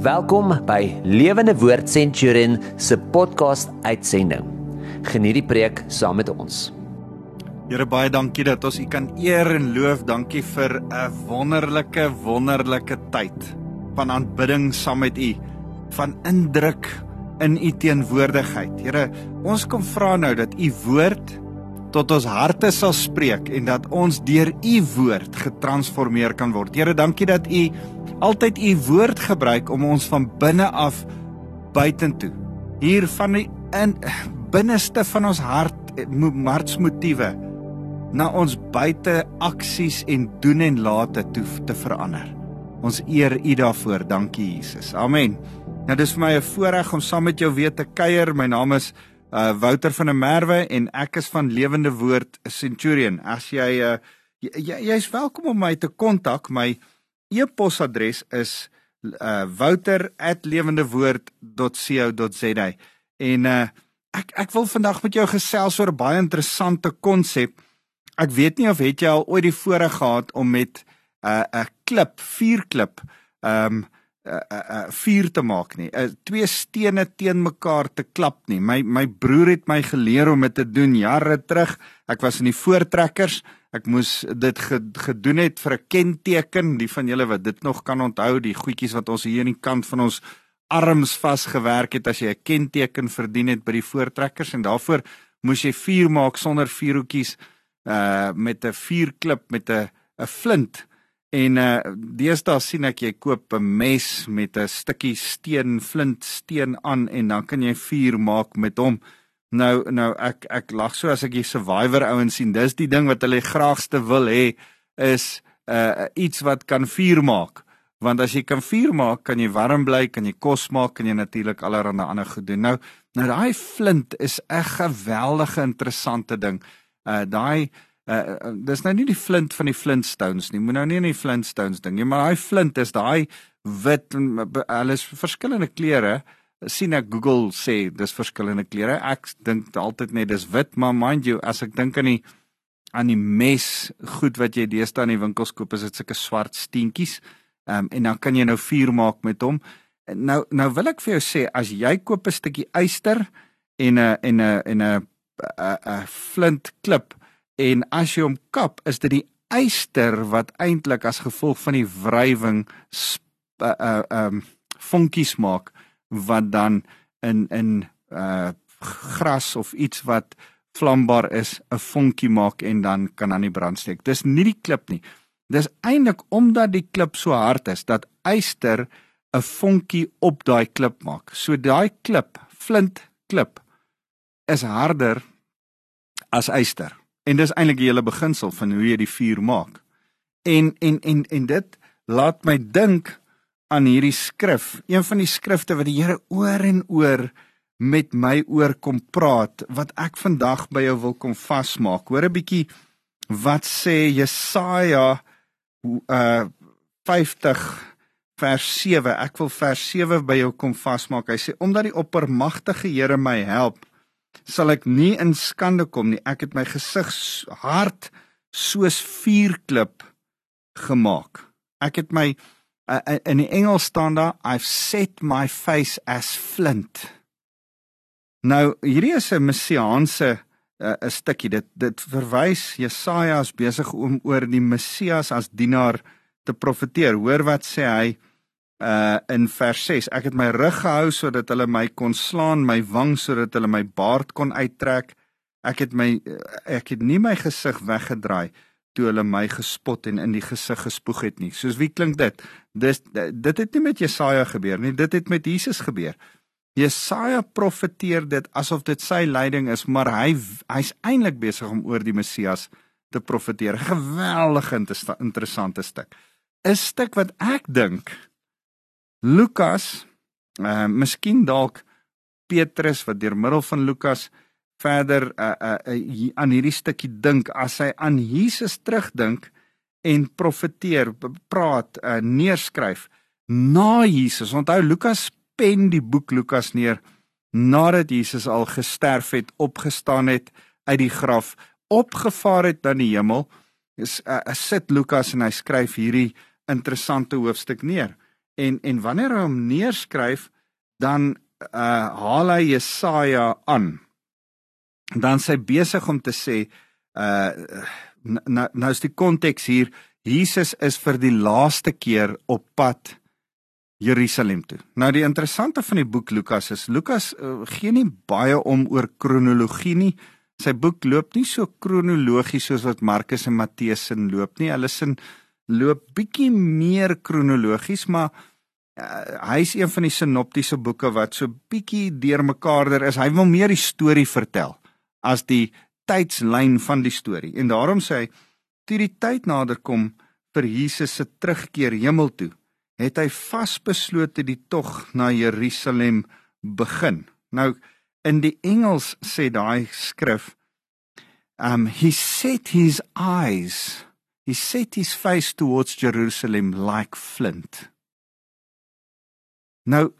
Welkom by Lewende Woord Centurion se podcast uitsending. Geniet die preek saam met ons. Here baie dankie dat ons U kan eer en loof. Dankie vir 'n wonderlike wonderlike tyd van aanbidding saam met U, van indruk in U teenwoordigheid. Here, ons kom vra nou dat U woord tot ons harte sal spreek en dat ons deur U woord getransformeer kan word. Here, dankie dat U altyd U woord gebruik om ons van binne af buitentoe hier van die in binneste van ons hart hartsmotiewe na ons buite aksies en doen en late toe te verander. Ons eer U daarvoor. Dankie Jesus. Amen. Nou dis vir my 'n voorreg om saam met jou weer te kuier. My naam is uh Wouter van der Merwe en ek is van Lewende Woord Centurion. As jy uh jy jy's welkom om my te kontak. My e-posadres is uh wouter@lewendewoord.co.za. En uh ek ek wil vandag met jou gesels oor 'n baie interessante konsep. Ek weet nie of het jy al ooit die voorreg gehad om met 'n uh, 'n klip, vuurklip, ehm um, uh, uh, uh, vuur te maak nie. Uh, twee stene teen mekaar te klap nie. My my broer het my geleer om dit te doen jare terug. Ek was in die voortrekkers. Ek moes dit gedoen het vir 'n kenteken. Die van julle wat dit nog kan onthou, die goedjies wat ons hier aan die kant van ons arms vasgewerk het as jy 'n kenteken verdien het by die voortrekkers en daarvoor moes jy vuur maak sonder vuurhoekies uh met 'n vuurklip met 'n 'n flint En uh deesdae sien ek jy koop 'n mes met 'n stukkie steen, flint steen aan en dan kan jy vuur maak met hom. Nou nou ek ek lag so as ek die survivor ouens sien. Dis die ding wat hulle graagste wil hê is uh iets wat kan vuur maak. Want as jy kan vuur maak, kan jy warm bly, kan jy kos maak, kan jy natuurlik allerlei ander goed doen. Nou nou daai flint is 'n geweldige interessante ding. Uh daai uh, dis nou nie die flint van die Flintstones nie. Moet nou nie in die Flintstones ding nie, maar daai flint is daai wit hulle is verskillende kleure. sien ek Google sê dis verskillende kleure. Ek dink altyd net dis wit, maar mind you, as ek dink aan die aan die mes goed wat jy deesdae in die winkels koop, is dit sulke swart steentjies. Ehm um, en dan kan jy nou vuur maak met hom. Nou nou wil ek vir jou sê as jy koop 'n stukkie yster en 'n en 'n en 'n 'n flint klip, en as jy hom kap is dit die eyster wat eintlik as gevolg van die wrywing uh uh um vonkies maak wat dan in in uh gras of iets wat vlambaar is 'n vonkie maak en dan kan aan die brand steek. Dis nie die klip nie. Dis eintlik omdat die klip so hard is dat eyster 'n vonkie op daai klip maak. So daai klip, flint klip is harder as eyster. En dis eintlik die hele beginsel van hoe jy die vuur maak. En en en en dit laat my dink aan hierdie skrif, een van die skrifte wat die Here oor en oor met my oor kom praat wat ek vandag by jou wil kom vasmaak. Hoor 'n bietjie wat sê Jesaja uh 50 vers 7. Ek wil vers 7 by jou kom vasmaak. Hy sê omdat die oppermagtige Here my help, sal ek nie in skande kom nie. Ek het my gesig hard soos vuurklip gemaak. Ek het my uh, in die Engels staan daar I've set my face as flint. Nou hierdie is 'n messiaanse 'n uh, stukkie dit dit verwys Jesaja is besig om oor die Messias as dienaar te profeteer. Hoor wat sê hy? Uh in vers 6 ek het my rug gehou sodat hulle my kon slaan my wang sodat hulle my baard kon uittrek. Ek het my ek het nie my gesig weggedraai toe hulle my gespot en in die gesig gespoeg het nie. Soos wie klink dit? Dis dit het nie met Jesaja gebeur nie dit het met Jesus gebeur. Jesaja profeteer dit asof dit sy lyding is maar hy hy's eintlik besig om oor die Messias te profeteer. Geweldige interessante stuk. 'n stuk wat ek dink Lukas, uh miskien dalk Petrus wat deur middel van Lukas verder uh, uh, uh aan hierdie stukkie dink as hy aan Jesus terugdink en profeteer, praat, uh, neerskryf na Jesus. Onthou Lukas pen die boek Lukas neer nadat Jesus al gesterf het, opgestaan het uit die graf, opgevaar het na die hemel. Is uh, sit Lukas en hy skryf hierdie interessante hoofstuk neer. En en wanneer hy hom neerskryf, dan uh haal hy Jesaja aan. Dan sy besig om te sê uh nou is die konteks hier Jesus is vir die laaste keer op pad Jerusalem toe. Nou die interessante van die boek Lukas is Lukas uh, gee nie baie om oor kronologie nie. Sy boek loop nie so kronologies soos wat Markus en Matteus sin loop nie. Hulle sin loop bietjie meer kronologies, maar uh, hy is een van die sinoptiese boeke wat so bietjie deurmekaarder is. Hy wil meer die storie vertel as die tydslyn van die storie. En daarom sê hy toe die tyd nader kom vir Jesus se terugkeer hemel toe, het hy vasbeslote die tog na Jerusalem begin. Nou in die Engels sê daai skrif um he set his eyes he set his face towards Jerusalem like flint. Nou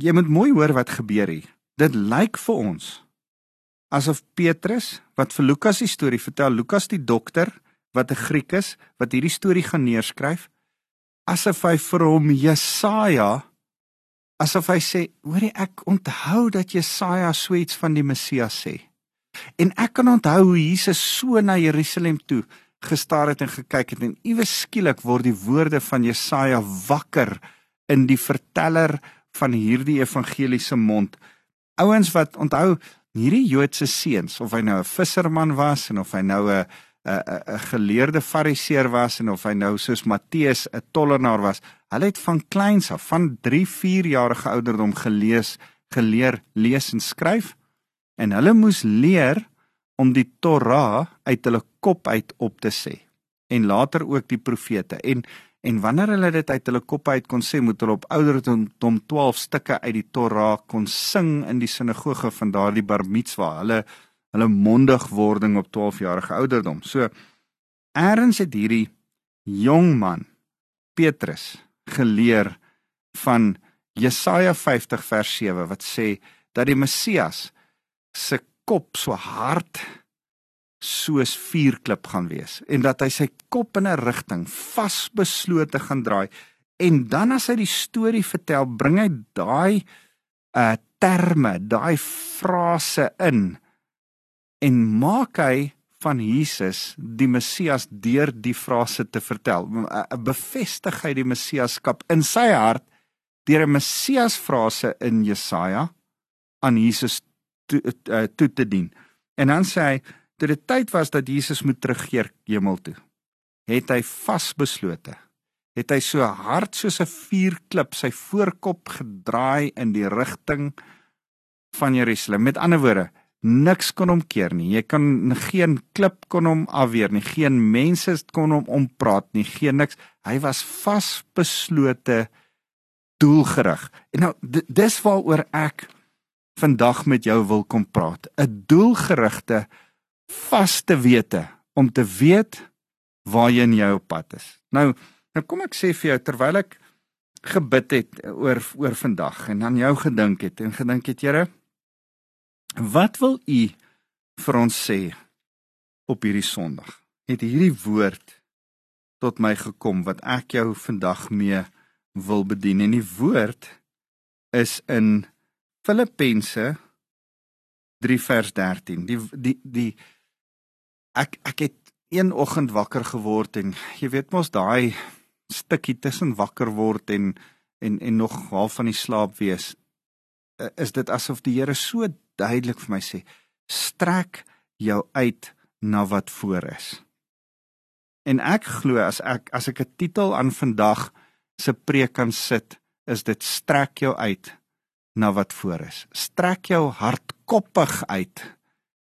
jy moet mooi hoor wat gebeur hier. Dit lyk vir ons asof Petrus wat vir Lukas die storie vertel, Lukas die dokter wat 'n Griek is wat hierdie storie gaan neerskryf, asof hy vir hom Jesaja asof hy sê, hoorie ek onthou dat Jesaja so iets van die Messias sê. En ek kan onthou hoe Jesus so na Jerusalem toe gestaar het en gekyk het en iewes skielik word die woorde van Jesaja wakker in die verteller van hierdie evangeliese mond. Ouens wat onthou hierdie Joodse seuns of hy nou 'n visserman was en of hy nou 'n 'n 'n geleerde fariseer was en of hy nou soos Matteus 'n tollenaar was, hulle het van kleins af van 3, 4 jarige ouderdom gelees, geleer lees en skryf en hulle moes leer om die Torah uit hulle kop uit op te sê en later ook die profete en En wanneer hulle dit uit hulle koppe uit kon sê, moet hulle op ouderdom 12 stukke uit die Torah kon sing in die sinagoge van daardie Bar Mitzwa. Hulle hulle mondigwording op 12 jarige ouderdom. So eers het hierdie jong man Petrus geleer van Jesaja 50 vers 7 wat sê dat die Messias se kop so hard soos vuurklip gaan wees en dat hy sy kop in 'n rigting vasbeslote gaan draai en dan as hy die storie vertel bring hy daai uh terme daai frase in en maak hy van Jesus die Messias deur die frase te vertel. Uh, bevestig hy die Messiaskap in sy hart deur 'n Messias frase in Jesaja aan Jesus toe, uh, toe te dien en dan sê hy toe dit tyd was dat Jesus moet terugkeer hemel toe, het hy vasbeslote. Het hy so hard soos 'n vuurklip sy voorkop gedraai in die rigting van Jerusalem. Met ander woorde, niks kon hom keer nie. Jy kan geen klip kon hom afweer nie. Geen mense kon hom ompraat nie. Geen niks. Hy was vasbeslote doelgerig. En nou dis waaroor ek vandag met jou wil kom praat. 'n Doelgerigte vaste wete om te weet waar jy in jou pad is. Nou, nou kom ek sê vir jou terwyl ek gebid het oor oor vandag en aan jou gedink het en gedink het Here, wat wil U vir ons sê op hierdie Sondag? Het hierdie woord tot my gekom wat ek jou vandag mee wil bedien en die woord is in Filippense 3 vers 13. Die die die ek ek het een oggend wakker geword en jy weet mos daai stukkie tussen wakker word en en en nog half van die slaap wees is dit asof die Here so duidelik vir my sê strek jou uit na wat voor is. En ek glo as ek as ek 'n titel aan vandag se preek kan sit, is dit strek jou uit na wat voor is. Strek jou hardkoppig uit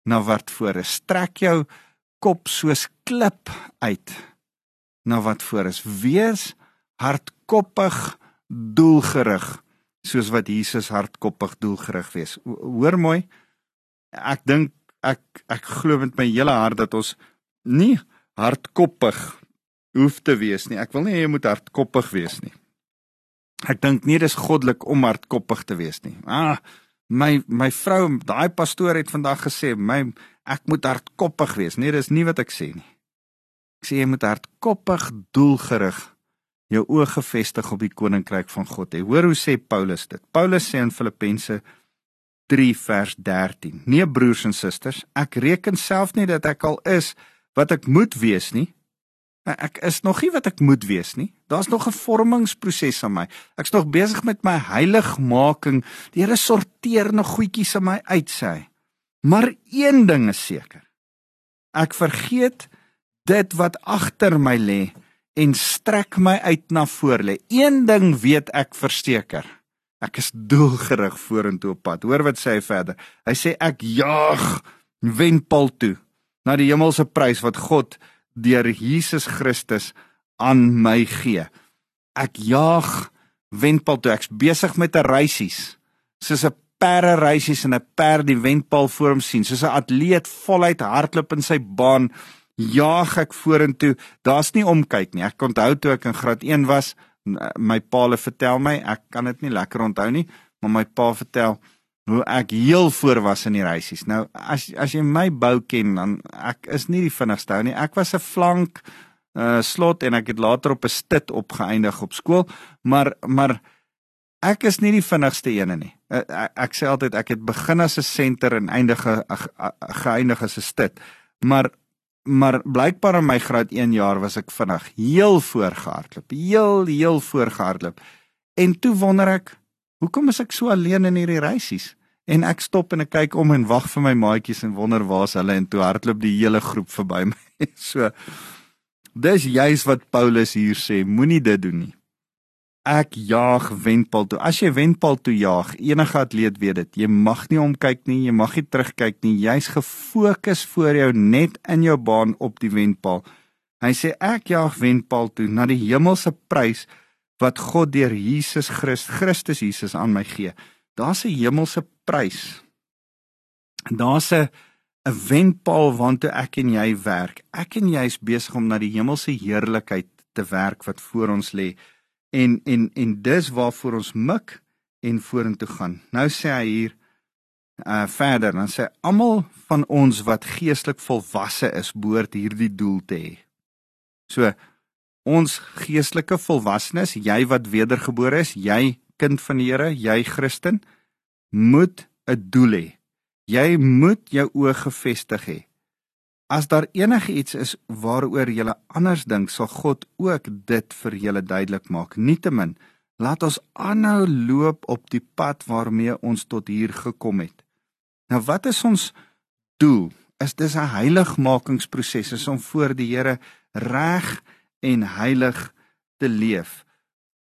na wat voor is. Strek jou kop soos klip uit na wat voor is. Wees hardkoppig doelgerig soos wat Jesus hardkoppig doelgerig wees. Hoor mooi. Ek dink ek ek glo met my hele hart dat ons nie hardkoppig hoef te wees nie. Ek wil nie jy moet hardkoppig wees nie. Ek dink nie dis goddelik om hardkoppig te wees nie. Ah, my my vrou, daai pastoor het vandag gesê my ek moet hardkoppig wees. Nee, dis nie wat ek sê nie. Ek sê jy moet hardkoppig doelgerig jou oë gefestig op die koninkryk van God hê. Hoor hoe sê Paulus dit. Paulus sê in Filippense 3 vers 13: Nee broers en susters, ek reken self nie dat ek al is wat ek moet wees nie. Ek is nog nie wat ek moet wees nie. Daar's nog 'n vormingsproses aan my. Ek's nog besig met my heiligmaking. Die Here sorteer nog goedjies in my uit sê hy. Maar een ding is seker. Ek vergeet dit wat agter my lê en strek my uit na voor lê. Een ding weet ek verseker. Ek is doelgerig vorentoe op pad. Hoor wat sê hy verder. Hy sê ek jaag wenpal toe na die hemelse prys wat God deur Jesus Christus aan my gee. Ek jaag wenpal toe. Ek's besig met 'n reisies. Soos 'n perde reisies en 'n perd die wenpal voor hom sien, soos 'n atleet voluit hardloop in sy baan, jaag ek vorentoe. Daar's nie omkyk nie. Ek onthou toe ek in graad 1 was, my paale vertel my, ek kan dit nie lekker onthou nie, maar my pa vertel hoe ek heel voor was in die reisies. Nou as as jy my bou ken dan ek is nie die vinnigste ou nie. Ek was 'n flank uh slot en ek het later op 'n stit opgeëindig op skool, maar maar ek is nie die vinnigste ene nie. Uh, ek, ek sê altyd ek het begin as 'n senter en eindige geëindig as 'n stit. Maar maar blykbaar in my graad 1 jaar was ek vinnig, heel voorgehardloop, heel heel voorgehardloop. En toe wonder ek, hoekom is ek so alleen in hierdie reisies? En ek stop en ek kyk om en wag vir my maatjies en wonder waar's hulle en toe hardloop die hele groep verby my. so dis juis wat Paulus hier sê, moenie dit doen nie. Ek jaag wenpaal toe. As jy wenpaal toe jaag, enige atleet weet dit. Jy mag nie omkyk nie, jy mag nie terugkyk nie. Jy's gefokus voor jou net in jou baan op die wenpaal. Hy sê ek jaag wenpaal toe na die hemelse prys wat God deur Jesus Christus Christus Jesus aan my gee. Daar's 'n hemelse prys. Daar's 'n 'n wenpaal waartoe ek en jy werk. Ek en jy is besig om na die hemelse heerlikheid te werk wat voor ons lê. En en en dis waarvoor ons mik en vorentoe gaan. Nou sê hy hier uh verder, dan sê almal van ons wat geestelik volwasse is, behoort hierdie doel te hê. So ons geestelike volwassenes, jy wat wedergebore is, jy kind van die Here, jy Christen, moet 'n doel hê. Jy moet jou oë gefestig hê. As daar enigiets is waaroor jy anders dink, sal God ook dit vir julle duidelik maak. Nietemin, laat ons aanhou loop op die pad waarmee ons tot hier gekom het. Nou wat is ons doel? Is dis 'n heiligmakingsproses, is om voor die Here reg en heilig te leef.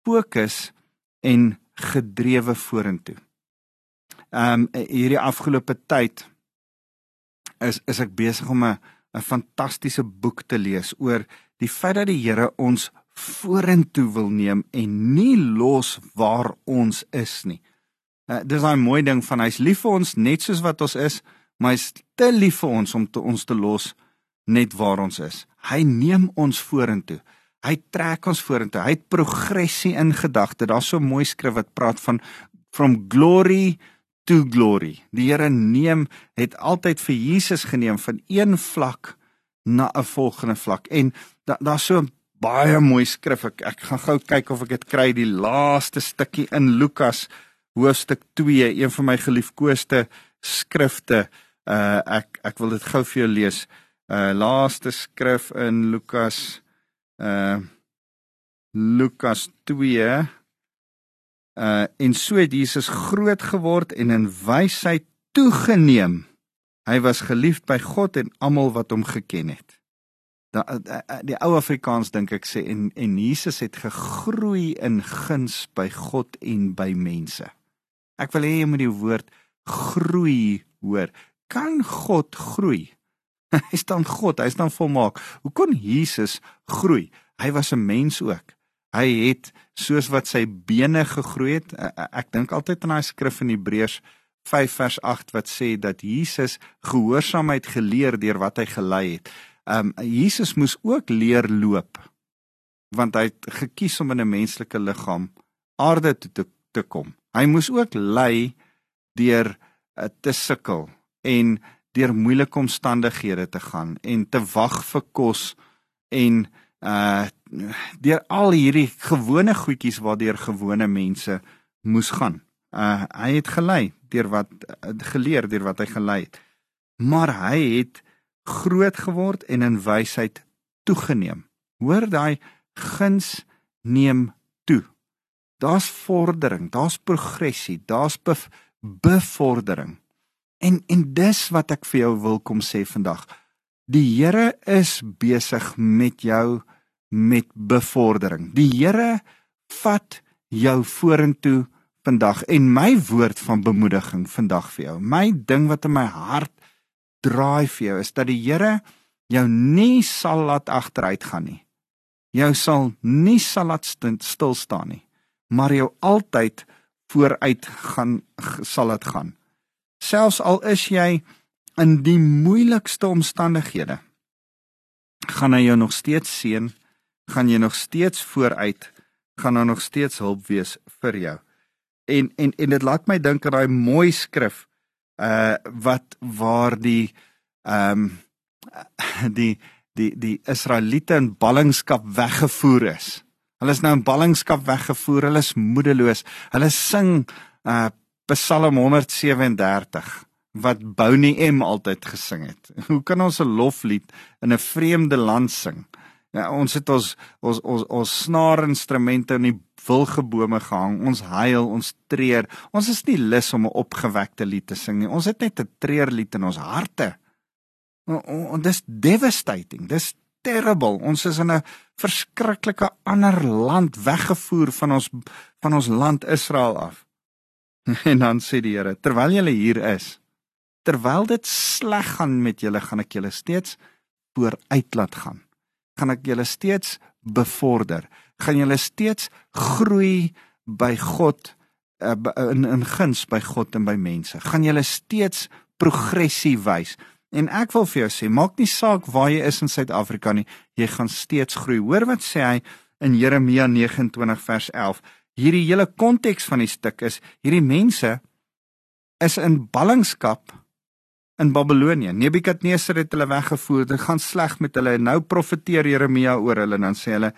Fokus en gedrewe vorentoe. Ehm um, hierdie afgelope tyd is is ek besig om 'n 'n fantastiese boek te lees oor die feit dat die Here ons vorentoe wil neem en nie los waar ons is nie. Uh, dis 'n mooi ding van hy's lief vir ons net soos wat ons is, maar hy's te lief vir ons om te ons te los net waar ons is. Hy neem ons vorentoe. Hy trek ons vorentoe. Hy het progressie in gedagte. Daar's so 'n mooi skrif wat praat van from glory to glory. Die Here neem het altyd vir Jesus geneem van een vlak na 'n volgende vlak. En daar's da so 'n baie mooi skrif. Ek ek gaan gou kyk of ek dit kry die laaste stukkie in Lukas hoofstuk 2, een van my geliefkoeste skrifte. Uh ek ek wil dit gou vir jou lees. Uh laaste skrif in Lukas uh Lukas 2 uh en so het Jesus groot geword en in wysheid toegeneem. Hy was geliefd by God en almal wat hom geken het. Da, die ou Afrikaans dink ek sê en en Jesus het gegroei in guns by God en by mense. Ek wil hê jy moet die woord groei hoor. Kan God groei? Hy staan God, hy staan volmaak. Hoe kon Jesus groei? Hy was 'n mens ook. Hy het soos wat sy bene gegroei het. Ek dink altyd aan daai skrif in Hebreërs 5 vers 8 wat sê dat Jesus gehoorsaamheid geleer deur wat hy gelei het. Um Jesus moes ook leer loop want hy het gekies om in 'n menslike liggaam aarde toe te, te kom. Hy moes ook ly deur uh, te sukkel en deur moeilike omstandighede te gaan en te wag vir kos en uh deur al hierdie gewone goedjies waardeur gewone mense moes gaan. Uh hy het gelei deur wat uh, geleer deur wat hy gelei het. Maar hy het groot geword en in wysheid toegeneem. Hoor daai guns neem toe. Daar's vordering, daar's progressie, daar's bevordering. En en dis wat ek vir jou wil kom sê vandag. Die Here is besig met jou met bevordering. Die Here vat jou vorentoe vandag en my woord van bemoediging vandag vir jou. My ding wat in my hart draai vir jou is dat die Here jou nie sal laat agteruit gaan nie. Jou sal nie sal laat stil staan nie, maar jou altyd vooruit gaan sal dit gaan. Selfs al is jy in die moeilikste omstandighede, gaan hy jou nog steeds seën, gaan jy nog steeds vooruit, gaan daar nog steeds hulp wees vir jou. En en en dit laat my dink aan daai mooi skrif uh wat waar die ehm um, die die die Israeliete in ballingskap weggevoer is. Hulle is nou in ballingskap weggevoer. Hulle is moedeloos. Hulle sing uh Psalm 137 wat Bouni M altyd gesing het. Hoe kan ons 'n loflied in 'n vreemde land sing? Ja, ons het ons ons ons ons snaarinstrumente in die wilgebome gehang. Ons huil, ons treur. Ons is nie lus om 'n opgewekte lied te sing nie. Ons het net 'n treurlied in ons harte. En dis devastating. Dis terrible. Ons is in 'n verskriklike ander land weggevoer van ons van ons land Israel af. En dan sê die Here, terwyl julle hier is, terwyl dit sleg gaan met julle, gaan ek julle steeds vooruit laat gaan. Gaan ek julle steeds bevorder. Gaan julle steeds groei by God uh, in in guns by God en by mense. Gaan julle steeds progressie wys. En ek wil vir jou sê, maak nie saak waar jy is in Suid-Afrika nie, jy gaan steeds groei. Hoor wat sê hy in Jeremia 29 vers 11. Hierdie hele konteks van die stuk is hierdie mense is in ballingskap in Babelonie. Nebukadneser het hulle weggevoer. Dit gaan sleg met hulle. Nou profeteer Jeremia oor hulle en dan sê hulle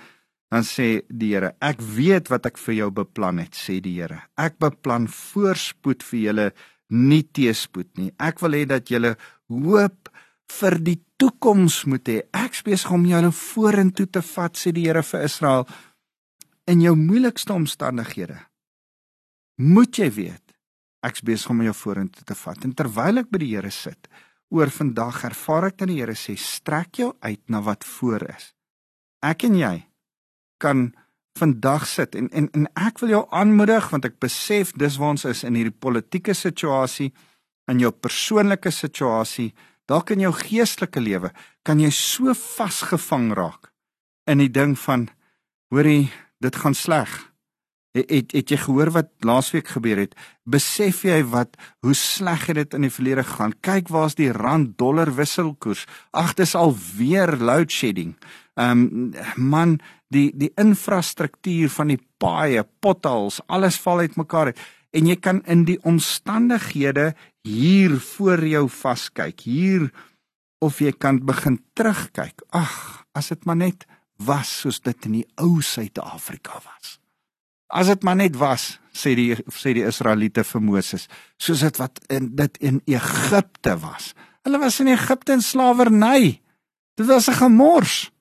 dan sê die Here, ek weet wat ek vir jou beplan het, sê die Here. Ek beplan voorspoed vir julle, nie teëspoed nie. Ek wil hê dat julle hoop vir die toekoms moet hê. Ek besig om nou vorentoe te vat, sê die Here vir Israel in jou moeilikste omstandighede. Moet jy weet, ek's besig om jou vorentoe te vat. En terwyl ek by die Here sit, oor vandag ervaar ek dat die Here sê, strek jou uit na wat voor is. Ek en jy kan vandag sit en en en ek wil jou aanmoedig want ek besef dis waar ons is in hierdie politieke situasie in jou persoonlike situasie, dalk in jou geestelike lewe, kan jy so vasgevang raak in die ding van hoorie, dit gaan sleg. Het, het het jy gehoor wat laasweek gebeur het? Besef jy wat hoe sleg dit in die verlede gaan? Kyk waar's die rand dollar wisselkoers. Ag, dis al weer load shedding. Ehm um, man, die die infrastruktuur van die paaie, potholes, alles val uitmekaar uit en jy kan in die omstandighede hier voor jou vaskyk hier of jy kan begin terugkyk ag as dit maar net was soos dit in die ou Suid-Afrika was. As dit maar net was sê die sê die Israeliete vir Moses soos dit wat in dit in Egipte was. Hulle was in Egipte in slawerny. Dit was 'n gemors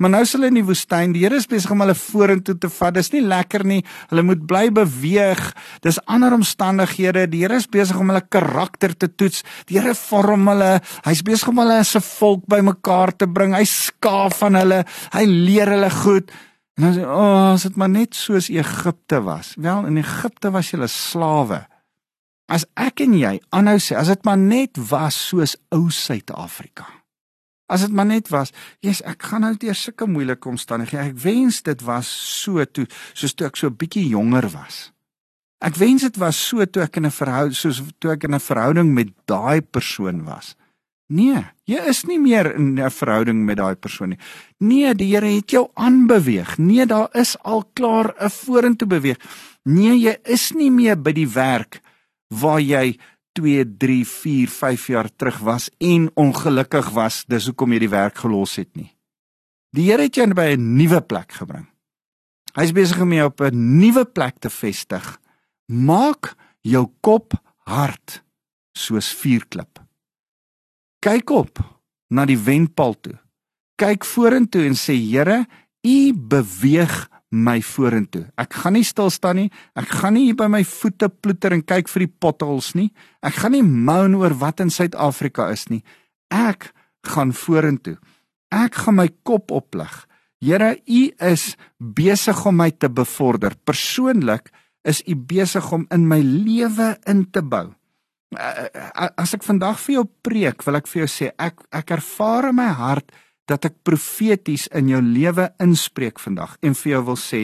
Maar nou is hulle in die woestyn. Die Here is besig om hulle vorentoe te vat. Dis nie lekker nie. Hulle moet bly beweeg. Dis ander omstandighede. Die Here is besig om hulle karakter te toets. Die Here vorm hulle. Hy's besig om hulle as 'n volk bymekaar te bring. Hy skaaf van hulle. Hy leer hulle goed. En dan sê, "O, oh, as dit maar net soos Egipte was." Wel, in Egipte was hulle slawe. As ek en jy aanhou sê, as dit maar net was soos ou Suid-Afrika. As dit maar net was, jy's ek gaan nou deur sulke moeilike omstandighede. Ek wens dit was so toe soos toe ek so 'n bietjie jonger was. Ek wens dit was so toe ek in 'n verhouding soos toe ek in 'n verhouding met daai persoon was. Nee, jy is nie meer in 'n verhouding met daai persoon nie. Nee, die Here het jou aanbeweeg. Nee, daar is al klaar 'n vorentoe beweeg. Nee, jy is nie meer by die werk waar jy 2, 3, 4, 5 jaar terug was en ongelukkig was, dis hoekom jy die werk gelos het nie. Die Here het jou by 'n nuwe plek gebring. Hy's besig om jou op 'n nuwe plek te vestig. Maak jou kop hard soos vuurklip. Kyk op na die wenpaal toe. Kyk vorentoe en sê Here, U beweeg my vorentoe. Ek gaan nie stil staan nie. Ek gaan nie hier by my voete ploeter en kyk vir die potholes nie. Ek gaan nie moan oor wat in Suid-Afrika is nie. Ek gaan vorentoe. Ek gaan my kop oplig. Here, U is besig om my te bevorder. Persoonlik is U besig om in my lewe in te bou. As ek vandag vir jou preek, wil ek vir jou sê ek ek ervaar in my hart dat ek profeties in jou lewe inspreek vandag en vir jou wil sê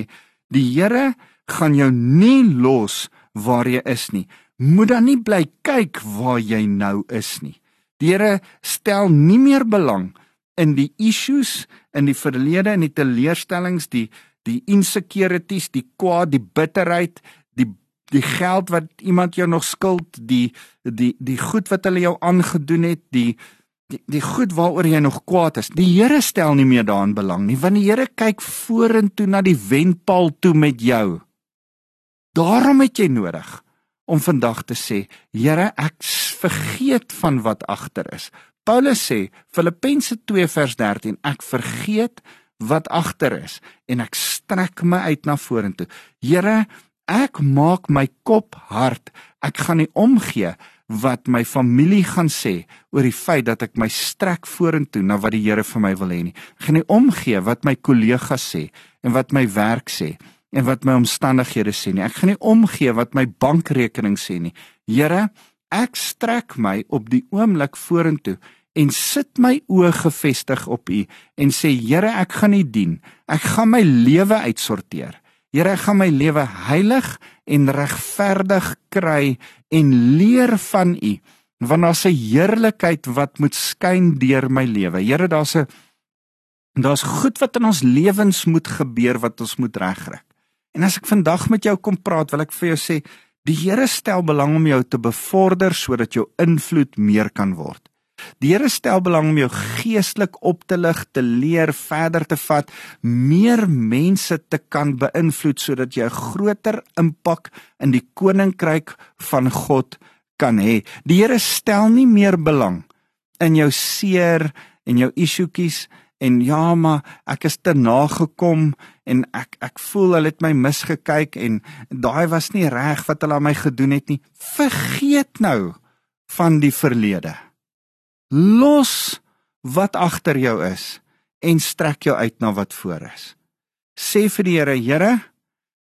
die Here gaan jou nie los waar jy is nie. Moet dan nie bly kyk waar jy nou is nie. Die Here stel nie meer belang in die issues in die verlede en die teleurstellings, die die insecurities, die kwaad, die bitterheid, die die geld wat iemand jou nog skuld, die die die goed wat hulle jou aangedoen het, die die die goed waaroor jy nog kwaad is. Die Here stel nie meer daarin belang nie, want die Here kyk vorentoe na die wenpaal toe met jou. Daarom het jy nodig om vandag te sê, Here, ek vergeet van wat agter is. Paulus sê Filippense 2 vers 13, ek vergeet wat agter is en ek strek my uit na vorentoe. Here, ek maak my kop hard. Ek gaan nie omgee wat my familie gaan sê oor die feit dat ek my strek vorentoe na wat die Here vir my wil hê nie. Ek gaan nie omgee wat my kollegas sê en wat my werk sê en wat my omstandighede sê nie. Ek gaan nie omgee wat my bankrekening sê nie. Here, ek strek my op die oomblik vorentoe en sit my oë gefestig op U en sê Here, ek gaan U dien. Ek gaan my lewe uitsorteer. Here, ek gaan my lewe heilig en regverdig kry en leer van U. Want daar's 'n heerlikheid wat moet skyn deur my lewe. Here, daar's 'n daar's goed wat in ons lewens moet gebeur wat ons moet regkry. En as ek vandag met jou kom praat, wil ek vir jou sê, die Here stel belang om jou te bevorder sodat jou invloed meer kan word. Die Here stel belang om jou geestelik op te lig, te leer, verder te vat, meer mense te kan beïnvloed sodat jy 'n groter impak in die koninkryk van God kan hê. Die Here stel nie meer belang in jou seer en jou issuetjies en ja maar ek is te nagekom en ek ek voel hulle het my misgekyk en daai was nie reg wat hulle aan my gedoen het nie. Vergeet nou van die verlede. Los wat agter jou is en strek jou uit na wat voor is. Sê vir die Here, Here,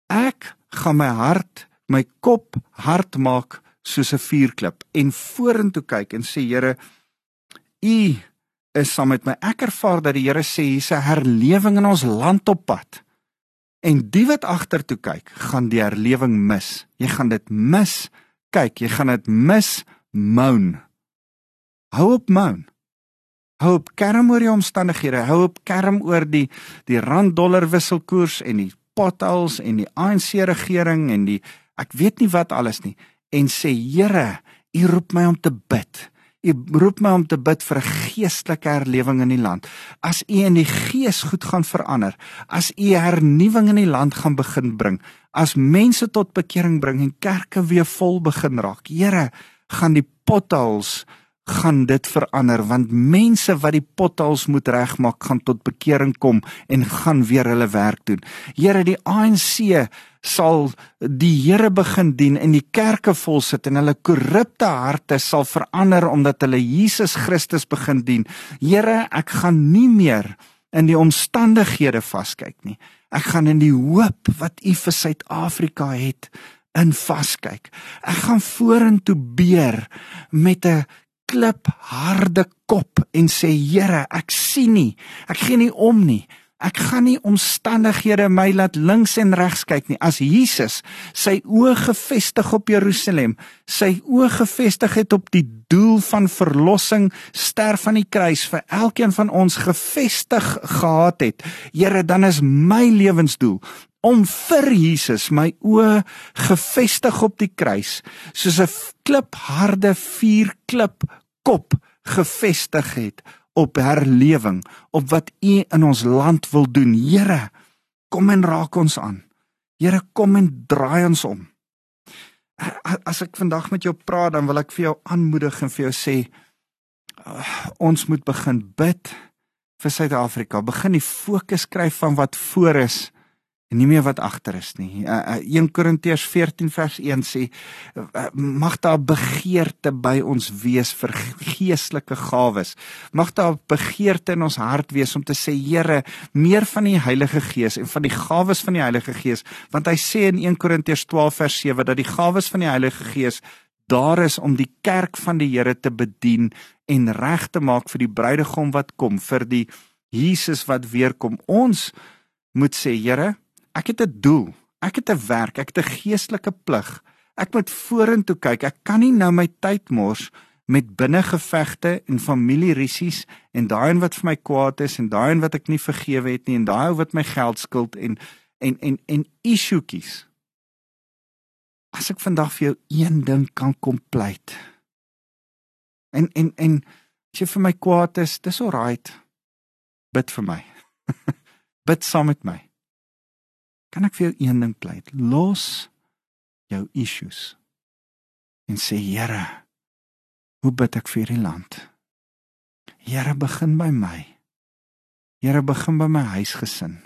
ek gaan my hart, my kop hard maak soos 'n vuurklip en vorentoe kyk en sê Here, U is saam met my. Ek ervaar dat die Here sê hier's 'n herlewing in ons land op pad. En die wat agtertoe kyk, gaan die herlewing mis. Jy gaan dit mis. Kyk, jy gaan dit mis. Moan. Hou op moan. Hou op kerm oor die omstandighede. Hou op kerm oor die die rand dollar wisselkoers en die potholes en die ANC regering en die ek weet nie wat alles nie en sê Here, U roep my om te bid. U roep my om te bid vir 'n geestelike herlewing in die land. As U in die gees goed gaan verander, as U hernuwing in die land gaan begin bring, as mense tot bekering bring en kerke weer vol begin raak. Here, gaan die potholes gaan dit verander want mense wat die potholes moet regmaak gaan tot bekering kom en gaan weer hulle werk doen. Here die ANC sal die Here begin dien en die kerke vol sit en hulle korrupte harte sal verander omdat hulle Jesus Christus begin dien. Here, ek gaan nie meer in die omstandighede vaskyk nie. Ek gaan in die hoop wat U vir Suid-Afrika het in vaskyk. Ek gaan vorentoe beer met 'n klipharde kop en sê Here, ek sien nie. Ek gee nie om nie. Ek gaan nie omstandighede my laat links en regs kyk nie. As Jesus sy oë gefestig op Jerusalem, sy oë gefestig het op die doel van verlossing, sterf aan die kruis vir elkeen van ons gefestig gehad het. Here, dan is my lewensdoel om vir Jesus my oë gefestig op die kruis soos 'n klipharde vuurklip kop gefestig het op herlewing, op wat U in ons land wil doen. Here, kom en raak ons aan. Here, kom en draai ons om. As ek vandag met jou praat, dan wil ek vir jou aanmoedig en vir jou sê ons moet begin bid vir Suid-Afrika. Begin die fokus kry van wat voor is en nie meer wat agter is nie. Uh, uh, 1 Korintiërs 14 vers 1 sê uh, mag daar begeerte by ons wees vir geestelike gawes. Mag daar begeerte in ons hart wees om te sê Here, meer van die Heilige Gees en van die gawes van die Heilige Gees, want hy sê in 1 Korintiërs 12 vers 7 dat die gawes van die Heilige Gees daar is om die kerk van die Here te bedien en reg te maak vir die bruidegom wat kom, vir die Jesus wat weer kom. Ons moet sê, Here, Ek het 'n doel. Ek het 'n werk, ek het 'n geestelike plig. Ek moet vorentoe kyk. Ek kan nie nou my tyd mors met binnengevegte en familierisies en daai een wat vir my kwaad is en daai een wat ek nie vergewe het nie en daai ou wat my geld skuld en en en en issuetjies. As ek vandag vir jou een ding kan kompleit. En en en as jy vir my kwaad is, dis alright. Bid vir my. Bid saam met my. Kan ek vir jou een ding pleit? Los jou issues. En sê Here, hoe bid ek vir hierdie land? Here, begin by my. Here, begin by my huisgesin.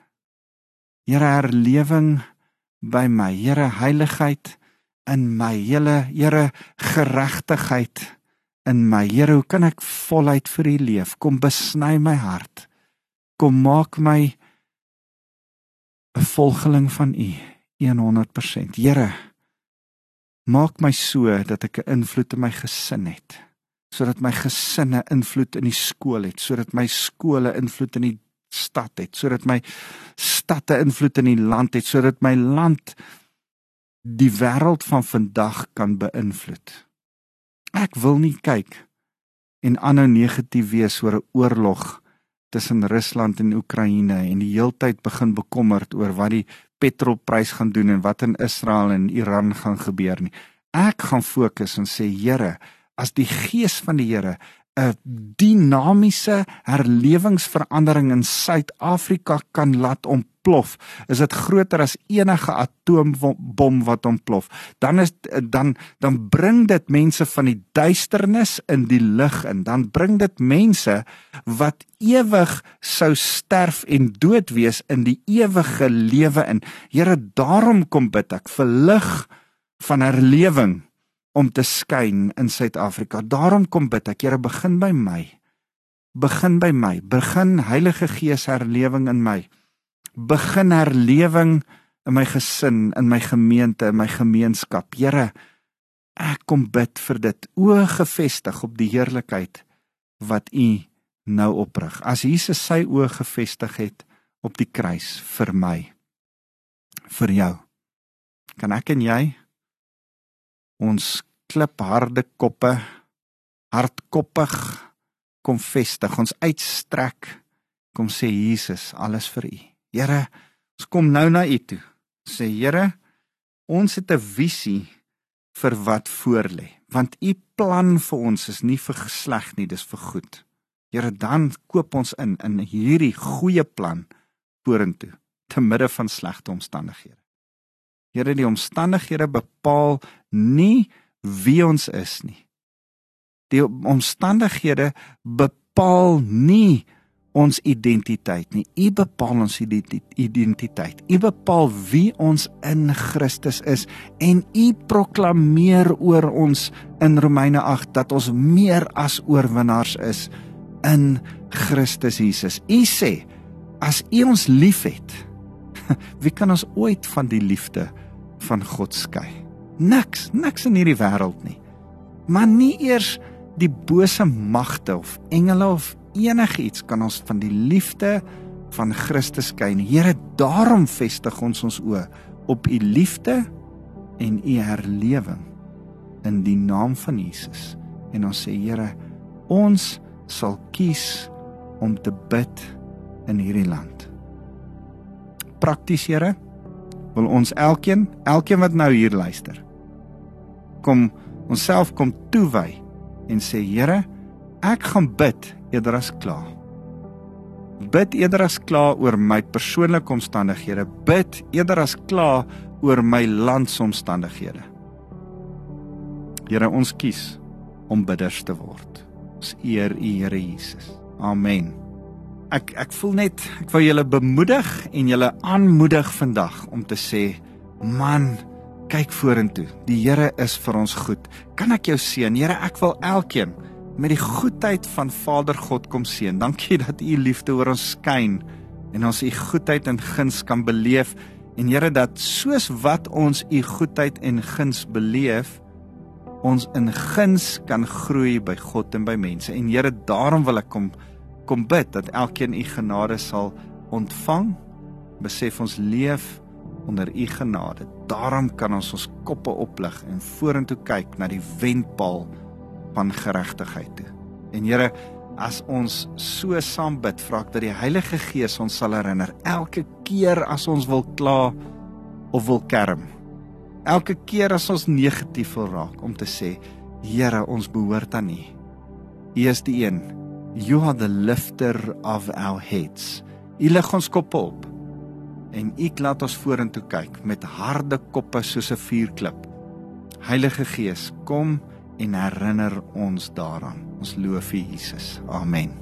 Here, herlewing by my. Here, heiligheid in my. Here, Here, geregtigheid in my. Here, hoe kan ek voluit vir U leef? Kom besny my hart. Kom maak my 'n volgeling van U 100%. Here, maak my so dat ek 'n invloed in my gesin het, sodat my gesinne invloed in die skool het, sodat my skole invloed in die stad het, sodat my stadte invloed in die land het, sodat my land die wêreld van vandag kan beïnvloed. Ek wil nie kyk en aanhou negatief wees oor 'n oorlog tussen Rusland en Oekraïne en die heeltyd begin bekommerd oor wat die petrolprys gaan doen en wat in Israel en Iran gaan gebeur nie. Ek gaan fokus en sê Here, as die gees van die Here 'n dinamiese herlewingsverandering in Suid-Afrika kan laat ontplof, is dit groter as enige atoombom wat ontplof. Dan is dan dan bring dit mense van die duisternis in die lig in. Dan bring dit mense wat ewig sou sterf en dood wees in die ewige lewe in. Here, daarom kom bid ek vir lig van herlewing om te skyn in Suid-Afrika. Daarom kom bid ek, Here, begin by my. Begin by my. Begin Heilige Gees herlewing in my. Begin herlewing in my gesin, in my gemeente, in my gemeenskap. Here, ek kom bid vir dit. O gefestig op die heerlikheid wat U nou oprig. As Jesus sy oë gefestig het op die kruis vir my, vir jou. Kan ek en jy ons klipharde koppe hardkoppig kom vestig ons uitstrek kom sê Jesus alles vir u. Here ons kom nou na u toe. Sê Here ons het 'n visie vir wat voor lê want u plan vir ons is nie vir gesleg nie dis vir goed. Here dan koop ons in in hierdie goeie plan vorentoe te midde van slegte omstandighede Here die omstandighede bepaal nie wie ons is nie. Die omstandighede bepaal nie ons identiteit nie. U bepaal ons identiteit. U bepaal wie ons in Christus is en u proklameer oor ons in Romeine 8 dat ons meer as oorwinnaars is in Christus Jesus. U sê as u ons liefhet, wie kan ons ooit van die liefde van God skei. Niks, niks in hierdie wêreld nie. Maar nie eers die bose magte of engele of enigiets kan ons van die liefde van Christus skei nie. Here, daarom vestig ons ons oë op u liefde en u herlewing in die naam van Jesus. En ons sê Here, ons sal kies om te bid in hierdie land. Prakties, Here, wil ons elkeen, elkeen wat nou hier luister, kom onsself kom toewy en sê Here, ek gaan bid eerder as kla. Bid eerder as kla oor my persoonlike omstandighede. Bid eerder as kla oor my landsomstandighede. Here, ons kies om bidders te word. Ons eer U, Here Jesus. Amen. Ek ek voel net ek wou julle bemoedig en julle aanmoedig vandag om te sê, man, kyk vorentoe. Die Here is vir ons goed. Kan ek jou seën? Here, ek wil elkeen met die goedheid van Vader God kom seën. Dankie dat U liefde oor ons skyn en ons U goedheid en guns kan beleef. En Here dat soos wat ons U goedheid en guns beleef, ons in guns kan groei by God en by mense. En Here, daarom wil ek kom kom bid dat elkeen U genade sal ontvang. Besef ons leef onder U genade. Daarom kan ons ons koppe oplig en vorentoe kyk na die wendpaal van geregtigheid toe. En Here, as ons so saam bid, vra ek dat die Heilige Gees ons sal herinner elke keer as ons wil kla of wil kerm. Elke keer as ons negatief wil raak om te sê, Here, ons behoort aan U. U is die een. You are the lifter of our heads. U lig ons koppe op en U laat ons vorentoe kyk met harde koppe soos 'n vuurklip. Heilige Gees, kom en herinner ons daaraan. Ons loof U Jesus. Amen.